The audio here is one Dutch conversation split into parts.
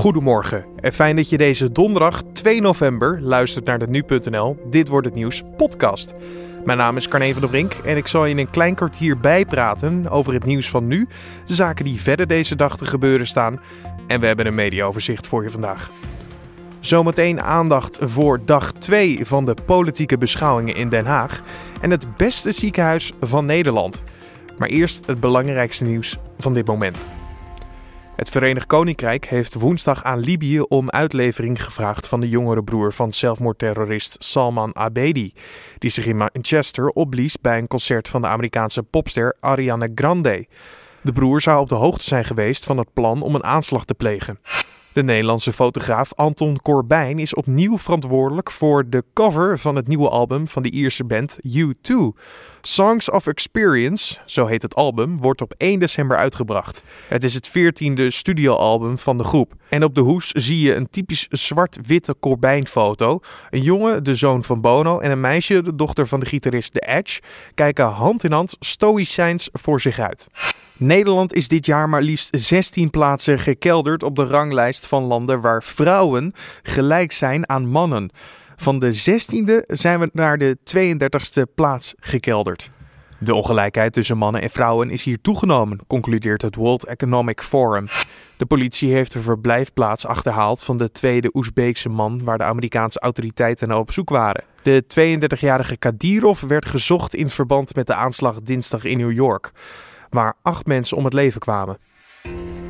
Goedemorgen en fijn dat je deze donderdag 2 november luistert naar de Nu.nl Dit Wordt Het Nieuws podcast. Mijn naam is Carne van der Brink en ik zal je in een klein kwartier bijpraten over het nieuws van nu, de zaken die verder deze dag te gebeuren staan en we hebben een mediaoverzicht voor je vandaag. Zometeen aandacht voor dag 2 van de politieke beschouwingen in Den Haag en het beste ziekenhuis van Nederland. Maar eerst het belangrijkste nieuws van dit moment. Het Verenigd Koninkrijk heeft woensdag aan Libië om uitlevering gevraagd van de jongere broer van zelfmoordterrorist Salman Abedi, die zich in Manchester opblies bij een concert van de Amerikaanse popster Ariana Grande. De broer zou op de hoogte zijn geweest van het plan om een aanslag te plegen. De Nederlandse fotograaf Anton Corbijn is opnieuw verantwoordelijk voor de cover van het nieuwe album van de Ierse band U2. Songs of Experience, zo heet het album, wordt op 1 december uitgebracht. Het is het 14e studioalbum van de groep. En op de hoes zie je een typisch zwart-witte Corbijn-foto. Een jongen, de zoon van Bono, en een meisje, de dochter van de gitarist The Edge, kijken hand in hand stoïcijns voor zich uit. Nederland is dit jaar maar liefst 16 plaatsen gekelderd op de ranglijst van landen waar vrouwen gelijk zijn aan mannen. Van de 16e zijn we naar de 32e plaats gekelderd. De ongelijkheid tussen mannen en vrouwen is hier toegenomen, concludeert het World Economic Forum. De politie heeft de verblijfplaats achterhaald van de tweede Oezbeekse man waar de Amerikaanse autoriteiten naar op zoek waren. De 32-jarige Kadirov werd gezocht in verband met de aanslag dinsdag in New York waar acht mensen om het leven kwamen.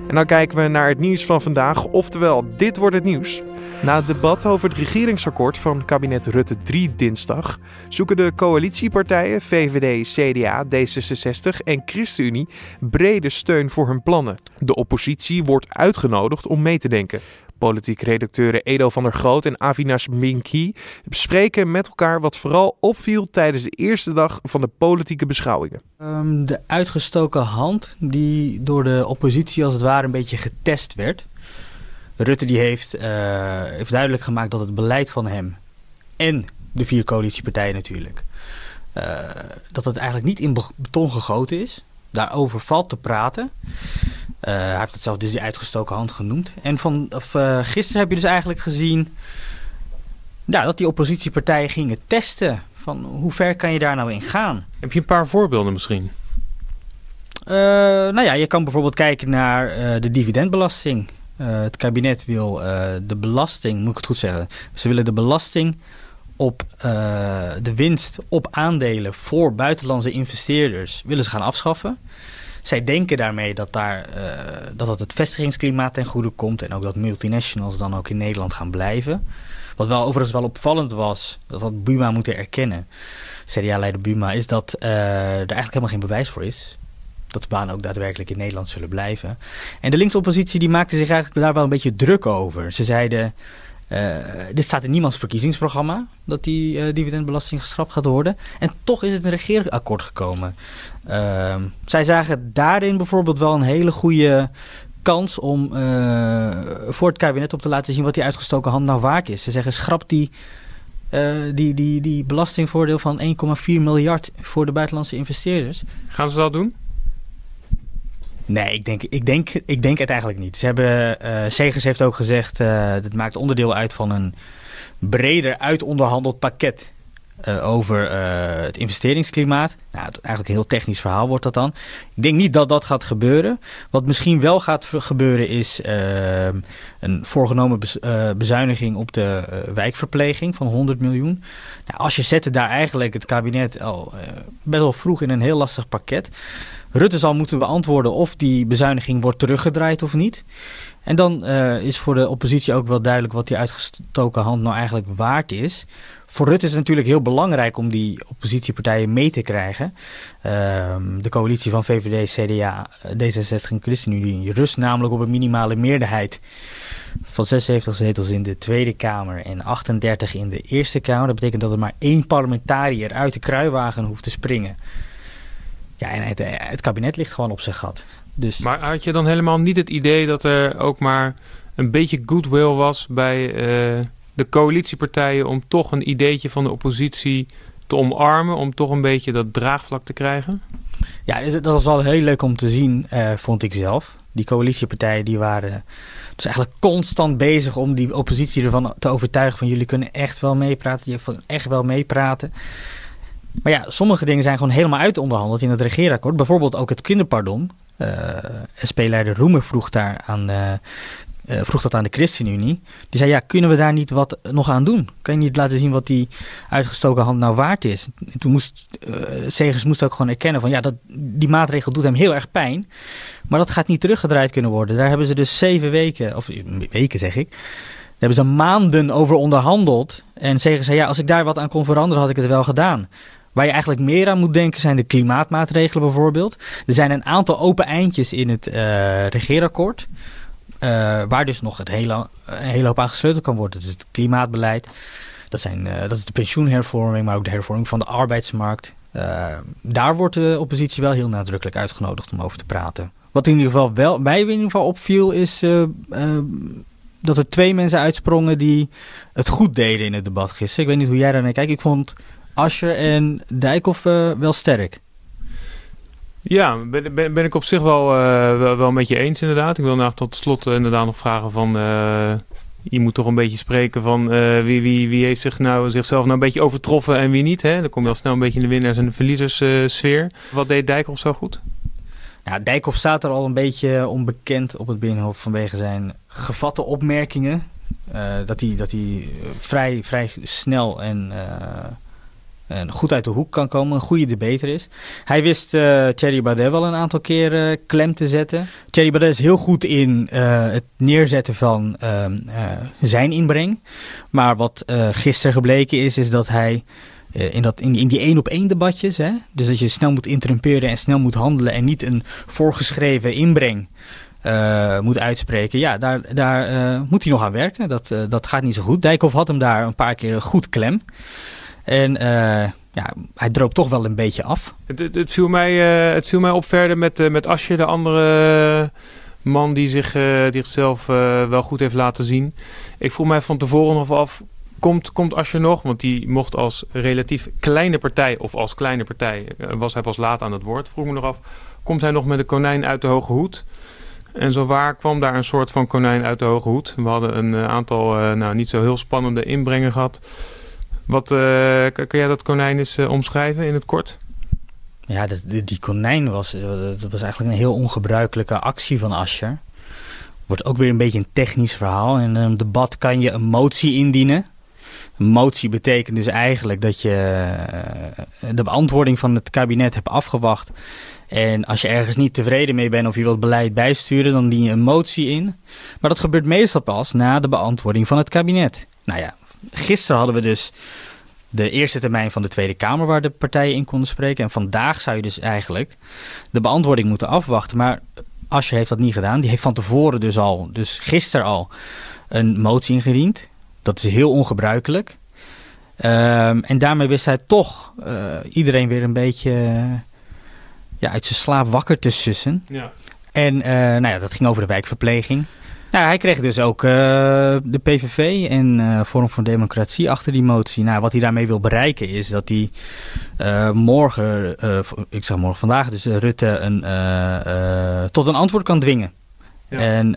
En dan kijken we naar het nieuws van vandaag, oftewel dit wordt het nieuws. Na het debat over het regeringsakkoord van kabinet Rutte 3 dinsdag zoeken de coalitiepartijen VVD, CDA, D66 en ChristenUnie brede steun voor hun plannen. De oppositie wordt uitgenodigd om mee te denken. Politiek redacteuren Edo van der Groot en Avinash Minki bespreken met elkaar wat vooral opviel tijdens de eerste dag van de politieke beschouwingen. Um, de uitgestoken hand die door de oppositie als het ware een beetje getest werd. Rutte die heeft, uh, heeft duidelijk gemaakt dat het beleid van hem en de vier coalitiepartijen natuurlijk, uh, dat het eigenlijk niet in beton gegoten is. Daarover valt te praten. Uh, hij heeft het zelf dus die uitgestoken hand genoemd. En van, of, uh, gisteren heb je dus eigenlijk gezien ja, dat die oppositiepartijen gingen testen. Van hoe ver kan je daar nou in gaan? Heb je een paar voorbeelden misschien? Uh, nou ja, je kan bijvoorbeeld kijken naar de dividendbelasting. het kabinet wil de belasting, moet ik het goed zeggen? Ze willen de belasting op de winst op aandelen voor buitenlandse investeerders willen ze gaan afschaffen. Zij denken daarmee dat, daar, uh, dat het vestigingsklimaat ten goede komt en ook dat multinationals dan ook in Nederland gaan blijven. Wat wel overigens wel opvallend was, dat had Buma moeten erkennen, CDA-leider Buma, is dat uh, er eigenlijk helemaal geen bewijs voor is dat de banen ook daadwerkelijk in Nederland zullen blijven. En de linkse oppositie die maakte zich eigenlijk daar wel een beetje druk over. Ze zeiden, uh, dit staat in niemands verkiezingsprogramma, dat die uh, dividendbelasting geschrapt gaat worden. En toch is het een regeerakkoord gekomen. Uh, zij zagen daarin bijvoorbeeld wel een hele goede kans om uh, voor het kabinet op te laten zien wat die uitgestoken hand nou waard is. Ze zeggen schrap die, die, die, die belastingvoordeel van 1,4 miljard voor de buitenlandse investeerders. Gaan ze dat doen? Nee, ik denk, ik, denk, ik denk het eigenlijk niet. Ze hebben, uh, Segers heeft ook gezegd, uh, dit maakt onderdeel uit van een breder uitonderhandeld pakket uh, over het investeringsklimaat. Nou, eigenlijk een heel technisch verhaal wordt dat dan. Ik denk niet dat dat gaat gebeuren. Wat misschien wel gaat gebeuren is een voorgenomen bez, bezuiniging op de wijkverpleging van 100 miljoen. Nou, als je zette daar eigenlijk het kabinet al best wel vroeg in een heel lastig pakket. Rutte zal moeten beantwoorden of die bezuiniging wordt teruggedraaid of niet. En dan uh, is voor de oppositie ook wel duidelijk wat die uitgestoken hand nou eigenlijk waard is. Voor Rutte is het natuurlijk heel belangrijk om die oppositiepartijen mee te krijgen. Uh, de coalitie van VVD, CDA, D66 en ChristenUnie rust namelijk op een minimale meerderheid van 76 zetels in de Tweede Kamer en 38 in de Eerste Kamer. Dat betekent dat er maar één parlementariër uit de kruiwagen hoeft te springen. Ja, en het, het, kabinet ligt gewoon op zijn gat. Dus... Maar had je dan helemaal niet het idee dat er ook maar een beetje goodwill was bij uh, de coalitiepartijen om toch een ideetje van de oppositie te omarmen, om toch een beetje dat draagvlak te krijgen? Ja, dat was wel heel leuk om te zien, uh, vond ik zelf. Die coalitiepartijen die waren dus eigenlijk constant bezig om die oppositie ervan te overtuigen van jullie kunnen echt wel meepraten, je echt wel meepraten. Maar ja, sommige dingen zijn gewoon helemaal uitonderhandeld in het regeerakkoord. Bijvoorbeeld ook het kinderpardon. Uh, SP-leider Roemer vroeg daar aan uh, uh, vroeg dat aan de ChristenUnie. Die zei, ja, kunnen we daar niet wat nog aan doen? Kan je niet laten zien wat die uitgestoken hand nou waard is? En toen moest uh, Segers moest ook gewoon erkennen van, ja, dat, die maatregel doet hem heel erg pijn. Maar dat gaat niet teruggedraaid kunnen worden. Daar hebben ze dus zeven weken, of weken zeg ik, daar hebben ze maanden over onderhandeld. En Segers zei, ja, als ik daar wat aan kon veranderen, had ik het wel gedaan. Waar je eigenlijk meer aan moet denken zijn de klimaatmaatregelen bijvoorbeeld. Er zijn een aantal open eindjes in het uh, regeerakkoord. Uh, waar dus nog het hele, een hele hoop aan gesleuteld kan worden. Dus het klimaatbeleid, dat, zijn, uh, dat is de pensioenhervorming, maar ook de hervorming van de arbeidsmarkt. Daar wordt de oppositie wel heel nadrukkelijk uitgenodigd om over te praten. Wat in ieder geval wel mij in ieder geval opviel, is dat er twee mensen uitsprongen die het goed deden in het debat gisteren. Ik weet niet hoe jij daar kijkt. Ik vond Ascher en Dijkhoff wel sterk. Ja, ben, ben, ben, ik op zich wel, uh, wel, wel met je eens inderdaad. Ik wil nou tot slot uh, inderdaad nog vragen van... Je moet toch een beetje spreken van wie, wie, wie heeft zich nou, zichzelf nou een beetje overtroffen en wie niet. Hè? Dan kom je al snel een beetje in de winnaars- en de verliezerssfeer. Wat deed Dijkhoff zo goed? Ja, Dijkhoff staat er al een beetje onbekend op het Binnenhof vanwege zijn gevatte opmerkingen. dat hij, dat hij vrij, vrij snel en en goed uit de hoek kan komen, een goede debater is. Hij wist uh, Thierry Baudet wel een aantal keer uh, klem te zetten. Thierry Baudet is heel goed in uh, het neerzetten van ehm, zijn inbreng. Maar wat gisteren gebleken is, is dat hij in, dat, in, in die één op één debatjes, hè, dus dat je snel moet interrumperen en snel moet handelen en niet een voorgeschreven inbreng moet uitspreken. Ja, daar, daar moet hij nog aan werken. Dat, dat gaat niet zo goed. Dijkhoff had hem daar een paar keer goed klem. En uh, ja, hij droopt toch wel een beetje af. Het, het, viel, mij, uh, het viel mij op verder met, uh, met Asje, de andere man die, zich, die zichzelf wel goed heeft laten zien. Ik vroeg mij van tevoren nog af, komt, komt Asje nog? Want die mocht als relatief kleine partij, of als kleine partij, was hij pas laat aan het woord. Vroeg me nog af, komt hij nog met een konijn uit de hoge hoed? En zo waar kwam daar een soort van konijn uit de hoge hoed. We hadden een aantal nou, niet zo heel spannende inbrengen gehad. Wat, uh, kun jij dat konijn eens uh, omschrijven in het kort? Ja, die, die konijn was, eh, dat was eigenlijk een heel ongebruikelijke actie van Ascher. Wordt ook weer een beetje een technisch verhaal. In een debat kan je een motie indienen. Een motie betekent dus eigenlijk dat je de beantwoording van het kabinet hebt afgewacht. En als je ergens niet tevreden mee bent of je wilt beleid bijsturen, dan dien je een motie in. Maar dat gebeurt meestal pas na de beantwoording van het kabinet. Nou ja, gisteren hadden we dus de eerste termijn van de Tweede Kamer waar de partijen in konden spreken. En vandaag zou je dus eigenlijk de beantwoording moeten afwachten. Maar Asje heeft dat niet gedaan. Die heeft van tevoren dus al, dus gisteren al, een motie ingediend. Dat is heel ongebruikelijk. Um, en daarmee wist hij toch uh, iedereen weer een beetje uh, ja, uit zijn slaap wakker te sussen. Ja. En uh, nou ja, dat ging over de wijkverpleging. Nou, hij kreeg dus ook uh, de PVV en uh, Forum voor Democratie achter die motie. Nou, wat hij daarmee wil bereiken is dat hij uh, morgen, ik zeg morgen vandaag, dus Rutte een, tot een antwoord kan dwingen. Ja. En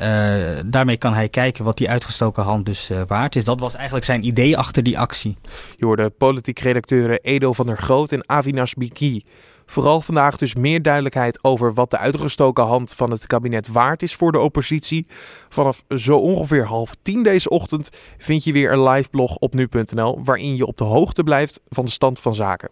daarmee kan hij kijken wat die uitgestoken hand dus waard is. Dat was eigenlijk zijn idee achter die actie. Je hoorde politiek redacteuren Edo van der Groot en Avinash Biki. Vooral vandaag dus meer duidelijkheid over wat de uitgestoken hand van het kabinet waard is voor de oppositie. Vanaf zo ongeveer half tien deze ochtend vind je weer een live blog op nu.nl waarin je op de hoogte blijft van de stand van zaken.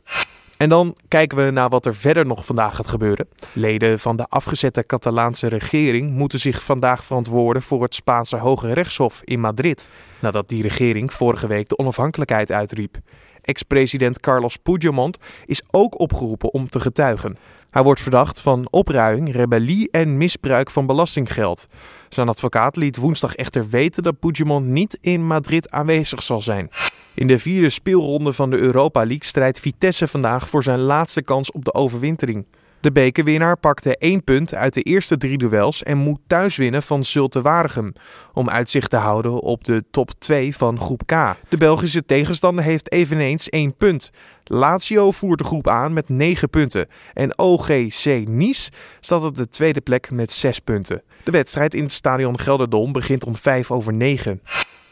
En dan kijken we naar wat er verder nog vandaag gaat gebeuren. Leden van de afgezette Catalaanse regering moeten zich vandaag verantwoorden voor het Spaanse Hoge Rechtshof in Madrid. Nadat die regering vorige week de onafhankelijkheid uitriep. Ex-president Carlos Puigdemont is ook opgeroepen om te getuigen. Hij wordt verdacht van opruiing, rebellie en misbruik van belastinggeld. Zijn advocaat liet woensdag echter weten dat Puigdemont niet in Madrid aanwezig zal zijn. In de vierde speelronde van de Europa League strijdt Vitesse vandaag voor zijn laatste kans op de overwintering. De bekerwinnaar pakte één punt uit de eerste drie duels en moet thuis winnen van Zulte Waregem om uitzicht te houden op de top 2 van groep K. De Belgische tegenstander heeft eveneens één punt. Lazio voert de groep aan met 9 punten. En OGC Nice staat op de tweede plek met 6 punten. De wedstrijd in het stadion Gelderdom begint om 5 over 9.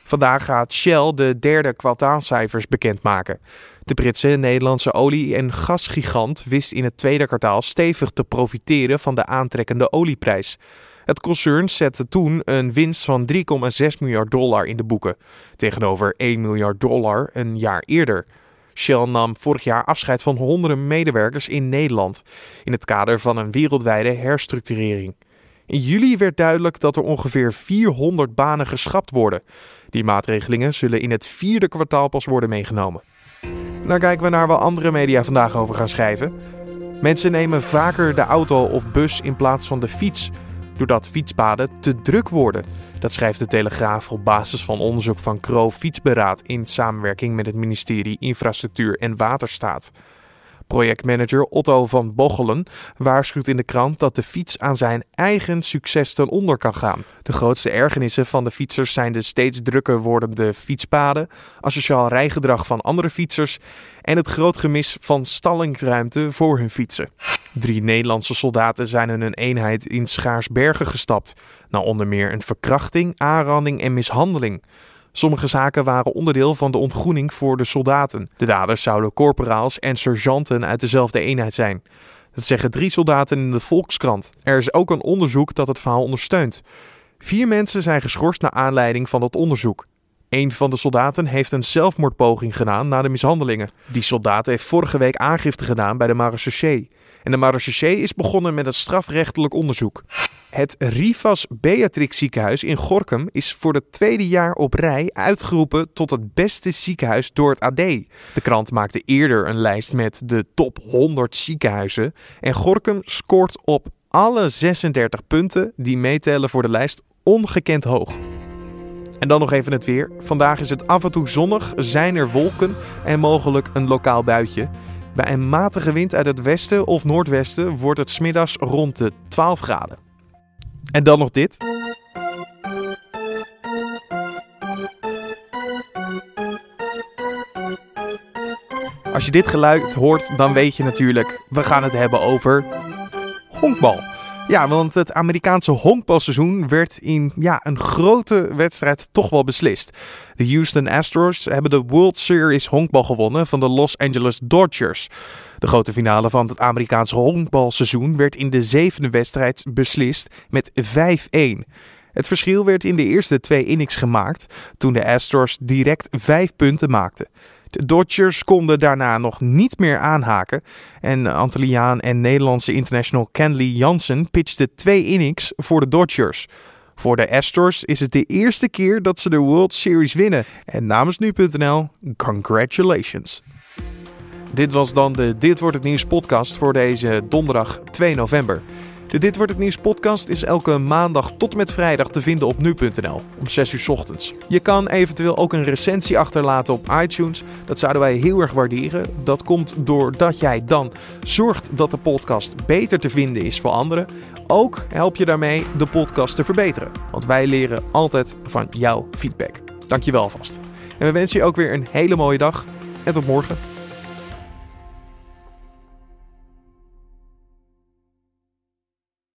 Vandaag gaat Shell de derde kwartaalcijfers bekendmaken. De Britse Nederlandse olie- en gasgigant wist in het tweede kwartaal stevig te profiteren van de aantrekkende olieprijs. Het concern zette toen een winst van 3,6 miljard dollar in de boeken, tegenover 1 miljard dollar een jaar eerder. Shell nam vorig jaar afscheid van honderden medewerkers in Nederland in het kader van een wereldwijde herstructurering. In juli werd duidelijk dat er ongeveer 400 banen geschrapt worden. Die maatregelingen zullen in het vierde kwartaal pas worden meegenomen. Nou kijken we naar wat andere media vandaag over gaan schrijven. Mensen nemen vaker de auto of bus in plaats van de fiets, doordat fietspaden te druk worden. Dat schrijft de Telegraaf op basis van onderzoek van Kro Fietsberaad in samenwerking met het ministerie Infrastructuur en Waterstaat. Projectmanager Otto van Bochelen waarschuwt in de krant dat de fiets aan zijn eigen succes ten onder kan gaan. De grootste ergernissen van de fietsers zijn de steeds drukker wordende fietspaden, asociaal rijgedrag van andere fietsers en het groot gemis van stallingsruimte voor hun fietsen. Drie Nederlandse soldaten zijn in een eenheid in Schaarsbergen gestapt, na onder meer een verkrachting, aanranding en mishandeling. Sommige zaken waren onderdeel van de ontgroening voor de soldaten. De daders zouden corporaals en sergeanten uit dezelfde eenheid zijn. Dat zeggen drie soldaten in de Volkskrant. Er is ook een onderzoek dat het verhaal ondersteunt. Vier mensen zijn geschorst naar aanleiding van dat onderzoek. Een van de soldaten heeft een zelfmoordpoging gedaan na de mishandelingen. Die soldaat heeft vorige week aangifte gedaan bij de marechaussee. En de marechaussee is begonnen met een strafrechtelijk onderzoek. Het Rivas Beatrix ziekenhuis in Gorkum is voor het tweede jaar op rij uitgeroepen tot het beste ziekenhuis door het AD. De krant maakte eerder een lijst met de top 100 ziekenhuizen en Gorkum scoort op alle 36 punten die meetellen voor de lijst ongekend hoog. En dan nog even het weer. Vandaag is het af en toe zonnig, zijn er wolken en mogelijk een lokaal buitje. Bij een matige wind uit het westen of noordwesten wordt het smiddags rond de 12 graden. En dan nog dit. Als je dit geluid hoort, dan weet je natuurlijk, we gaan het hebben over honkbal. Ja, want het Amerikaanse honkbalseizoen werd in ja, een grote wedstrijd toch wel beslist. De Houston Astros hebben de World Series honkbal gewonnen van de Los Angeles Dodgers. De grote finale van het Amerikaanse honkbalseizoen werd in de zevende wedstrijd beslist met 5-1. Het verschil werd in de eerste twee innings gemaakt toen de Astros direct vijf punten maakten. De Dodgers konden daarna nog niet meer aanhaken en Antilliaan en Nederlandse international Kenley Jansen pitchte twee innings voor de Dodgers. Voor de Astros is het de eerste keer dat ze de World Series winnen. En namens nu.nl, congratulations. Dit was dan de Dit wordt het nieuws podcast voor deze donderdag 2 november. De Dit wordt het nieuws podcast is elke maandag tot en met vrijdag te vinden op nu.nl om 6 uur ochtends. Je kan eventueel ook een recensie achterlaten op iTunes. Dat zouden wij heel erg waarderen. Dat komt doordat jij dan zorgt dat de podcast beter te vinden is voor anderen. Ook help je daarmee de podcast te verbeteren. Want wij leren altijd van jouw feedback. Dankjewel alvast. En we wensen je ook weer een hele mooie dag en tot morgen.